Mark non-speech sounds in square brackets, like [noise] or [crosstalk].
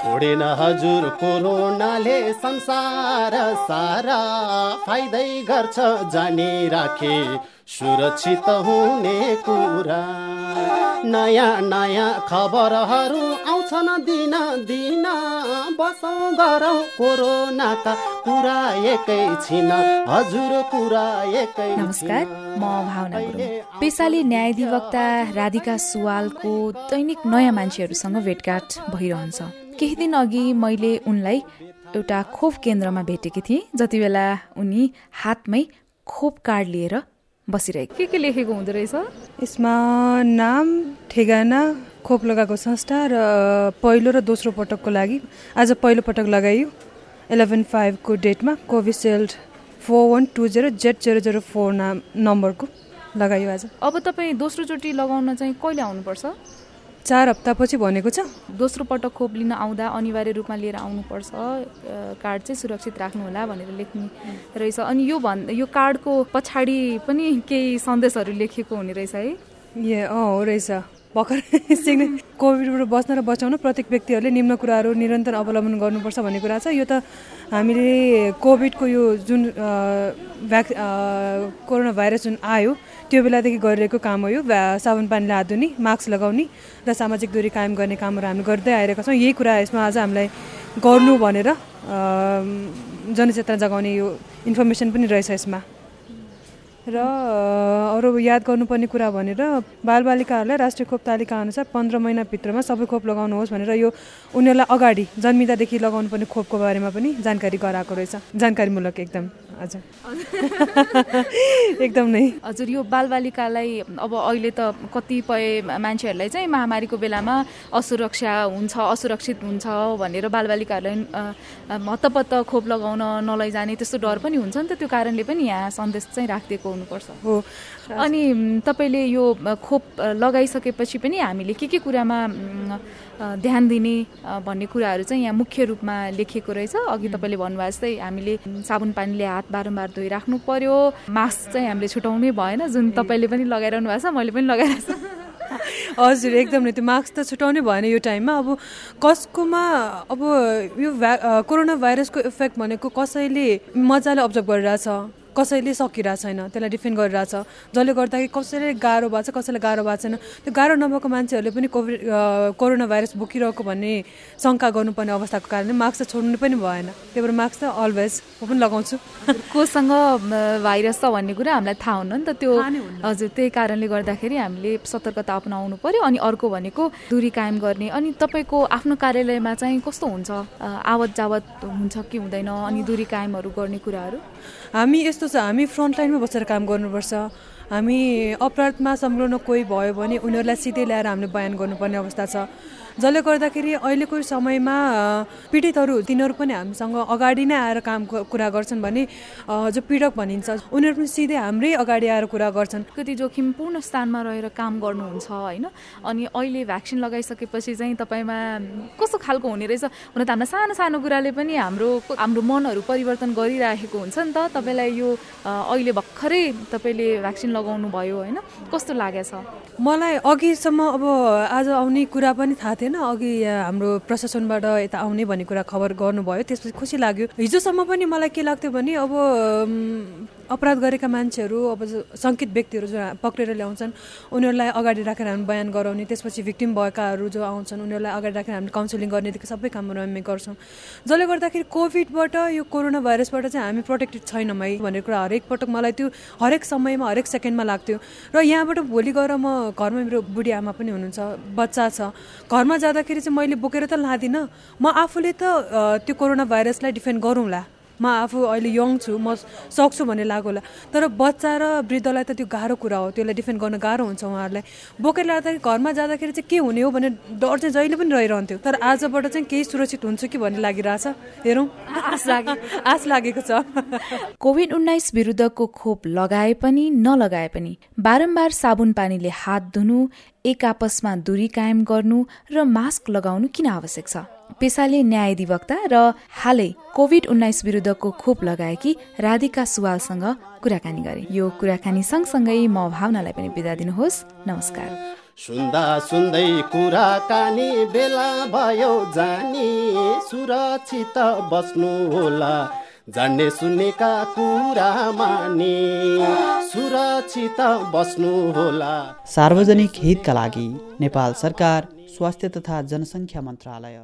छोडेन हजुर कोरोनाले संसार सारा फाइदै गर्छ जानी राखे। सुरक्षित हुने कुरा। नयाँ नयाँ खबरहरू आउँछन् दिन दिन। बसौँ गरौँ कोरोनाका कुरा एकैछिन हजुर कुरा एकै नमस्कार म भावना गुरुङ। पेसाले न्यायाधिवक्ता राधिका सुवालको दैनिक नयाँ मान्छेहरूसँग भेटघाट भइरहन्छ। केही दिन अघि मैले उनलाई एउटा खोप केन्द्रमा भेटेकी थिएँ जति बेला उनी हातमै खोप कार्ड लिएर बसिरहेको के के लेखेको हुँदो रहेछ? यसमा नाम ठेगाना खोप लगाएको संस्था र पहिलो र दोस्रो पटकको लागि आज पहिलो पटक लगाइयो। इलेभेन फाइभको डेटमा Covishield four one two zero Z zero zero four नाम नम्बरको लगाइयो आज। अब तपाईँ दोस्रोचोटि लगाउन चाहिँ कहिले आउनुपर्छ? चार हप्तापछि भनेको छ। दोस्रो पटक खोप लिन आउँदा अनिवार्य रूपमा लिएर आउनुपर्छ। कार्ड चाहिँ सुरक्षित राख्नुहोला भनेर लेख्ने रहेछ। अनि यो भन् यो कार्डको पछाडि पनि केही सन्देशहरू लेखिएको हुने रहेछ है? ए अँ हो रहेछ। भर्खर [laughs] सिक्ने कोभिडबाट बस्न र बचाउन प्रत्येक व्यक्तिहरूले निम्न कुराहरू निरन्तर अवलम्बन गर्नुपर्छ भन्ने कुरा छ। यो त हामीले कोभिडको यो जुन भ्याक् कोरोना भाइरस जुन आयो त्यो बेलादेखि गरिरहेको काम हो यो। साबुन पानीले हात धुने मास्क लगाउने र सामाजिक दूरी कायम गर्ने कामहरू हामी गर्दै आइरहेका छौँ। यही कुरा यसमा आज हामीलाई गर्नु भनेर जनचेतना जगाउने यो इन्फर्मेसन पनि रहेछ यसमा। र अरू याद गर्नुपर्ने कुरा भनेर बालबालिकाहरूलाई राष्ट्रिय खोप तालिका अनुसार पन्ध्र महिनाभित्रमा सबै खोप लगाउनुहोस् भनेर यो उनीहरूलाई अगाडि जन्मिँदादेखि लगाउनु पर्ने खोपको बारेमा पनि जानकारी गराएको रहेछ। जानकारीमूलक एकदम। हजुर। [laughs] एकदम नै। हजुर यो बालबालिकालाई अब अहिले त कतिपय मान्छेहरूलाई चाहिँ महामारीको बेलामा असुरक्षा हुन्छ असुरक्षित हुन्छ भनेर बालबालिकाहरूलाई हत्तपत्त खोप लगाउन नलैजाने त्यस्तो डर पनि हुन्छ नि त। त्यो कारणले पनि यहाँ सन्देश चाहिँ राखिदिएको हुनुपर्छ। हो। अनि तपाईँले यो खोप लगाइसकेपछि पनि हामीले के के कुरामा ध्यान दिने भन्ने कुराहरू चाहिँ यहाँ मुख्य रूपमा लेखिएको रहेछ? अघि तपाईँले भन्नुभएको जस्तै हामीले साबुन पानीले हात बारम्बार धोइराख्नु पर्यो। मास्क चाहिँ हामीले छुटाउनै भएन। जुन तपाईँले पनि लगाइरहनु भएको छ मैले पनि लगाइरहेको छु। [laughs] हजुर एकदम त्यो मास्क त छुटाउनै भएन यो टाइममा। अब कसकोमा अब यो भ्या कोरोना भाइरसको इफेक्ट भनेको कसैले मजाले अब्जर्भ गरिरहेछ? कसैले सकिरहेको छैन त्यसलाई डिफेन्ड गरिरहेछ जसले गर्दाखेरि कसैले गाह्रो भएको छ कसैलाई गाह्रो भएको छैन। त्यो गाह्रो नभएको मान्छेहरूले पनि कोभिड कोरोना भाइरस बोकिरहेको भन्ने शङ्का गर्नुपर्ने अवस्थाको कारणले मास्क त छोड्नु पनि भएन। त्यही भएर मास्क त अलवेज म पनि लगाउँछु। कोसँग भाइरस छ भन्ने कुरा हामीलाई थाहा हुन्न नि त। त्यो हजुर त्यही कारणले गर्दाखेरि हामीले सतर्कता अपनाउनु पर्यो अनि अर्को भनेको दूरी कायम गर्ने। अनि तपाईँको आफ्नो कार्यालयमा चाहिँ कस्तो हुन्छ? आवत जावत हुन्छ कि हुँदैन? अनि दूरी कायमहरू गर्ने कुराहरू? हामी यस्तो छ हामी फ्रन्टलाइनमा बसेर काम गर्नुपर्छ। हामी अपराधमा संलग्न कोही भयो भने उनीहरूलाई सिधै ल्याएर हामीले बयान गर्नुपर्ने अवस्था छ। जसले गर्दाखेरि अहिलेको समयमा पीडितहरू तिनीहरू पनि हामीसँग अगाडि नै आएर काम कुरा गर्छन् भने जो पीडक भनिन्छ उनीहरू पनि सिधै हाम्रै अगाडि आएर कुरा गर्छन्। कति जोखिमपूर्ण स्थानमा रहेर काम गर्नुहुन्छ होइन? अनि अहिले भ्याक्सिन लगाइसकेपछि चाहिँ तपाईँमा कस्तो खालको हुने रहेछ? हुन त हामीलाई सानो सानो कुराले पनि हाम्रो हाम्रो मनहरू परिवर्तन गरिराखेको हुन्छ नि त। तपाईँलाई यो अहिले भर्खरै तपाईँले भ्याक्सिन लगाउनु भयो होइन? कस्तो लागेछ मलाई अघिसम्म अब आज आउने कुरा पनि थाहा थिएन। अघि हाम्रो प्रशासनबाट यता आउने भन्ने कुरा खबर गर्नुभयो। त्यसपछि खुसी लाग्यो। हिजोसम्म पनि मलाई के लाग्थ्यो भने अब अपराध गरेका मान्छेहरू अब सङ्कित व्यक्तिहरू जो पक्रेर ल्याउँछन् उनीहरूलाई अगाडि राखेर हामी बयान गराउने त्यसपछि भिक्टिम भएकाहरू जो आउँछन् उनीहरूलाई अगाडि राखेर हामी काउन्सिलिङ गर्नेदेखि सबै कामहरू हामी गर्छौँ। जसले गर्दाखेरि कोभिडबाट यो कोरोना भाइरसबाट चाहिँ हामी प्रोटेक्टेड छैनौँ है भन्ने कुरा हरेक पटक मलाई त्यो हरेक समयमा हरेक सेकेन्डमा लाग्थ्यो। र यहाँबाट भोलि गएर म घरमा मेरो बुढी आमा पनि हुनुहुन्छ बच्चा छ। घरमा जाँदाखेरि चाहिँ मैले बोकेर त लाँदिनँ। म आफूले त त्यो कोरोना भाइरसलाई डिफेन्ड गरौँला। म आफू अहिले यङ छु म सक्छु भन्ने लाग्यो होला। तर बच्चा र वृद्धलाई त त्यो गाह्रो कुरा हो त्यसलाई डिफेन्ड गर्न गाह्रो हुन्छ उहाँहरूलाई। बोकेर लाँदाखेरि घरमा जाँदाखेरि चाहिँ के हुने हो भन्ने डर चाहिँ जहिले पनि रहिरहन्थ्यो। तर आजबाट चाहिँ केही सुरक्षित हुन्छ कि भन्ने लागिरहेछ। हेरौँ। आश लागे आश लागेको छ। कोभिड उन्नाइस विरुद्धको खोप लगाए पनि नलगाए पनि बारम्बार साबुन पानीले हात धुनु एक आपसमा दूरी कायम गर्नु र मास्क लगाउनु किन आवश्यक छ? पेसाले न्यायाधिवक्ता र हालै कोभिड उन्नाइस विरुद्धको खोप लगाएकी राधिका सुवालसँग कुराकानी गरे। यो कुराकानी सँगसँगै म भावनालाई पनि बिदा दिनुहोस्। नमस्कार। सुन्दा सुन्दै कुराकानी बेला भयो जानी सुरक्षित बस्नु होला जान्ने सुन्नेका कुरा माने सुरक्षित बस्नु होला। सार्वजनिक हितका लागि नेपाल सरकार स्वास्थ्य तथा जनसङ्ख्या मन्त्रालय।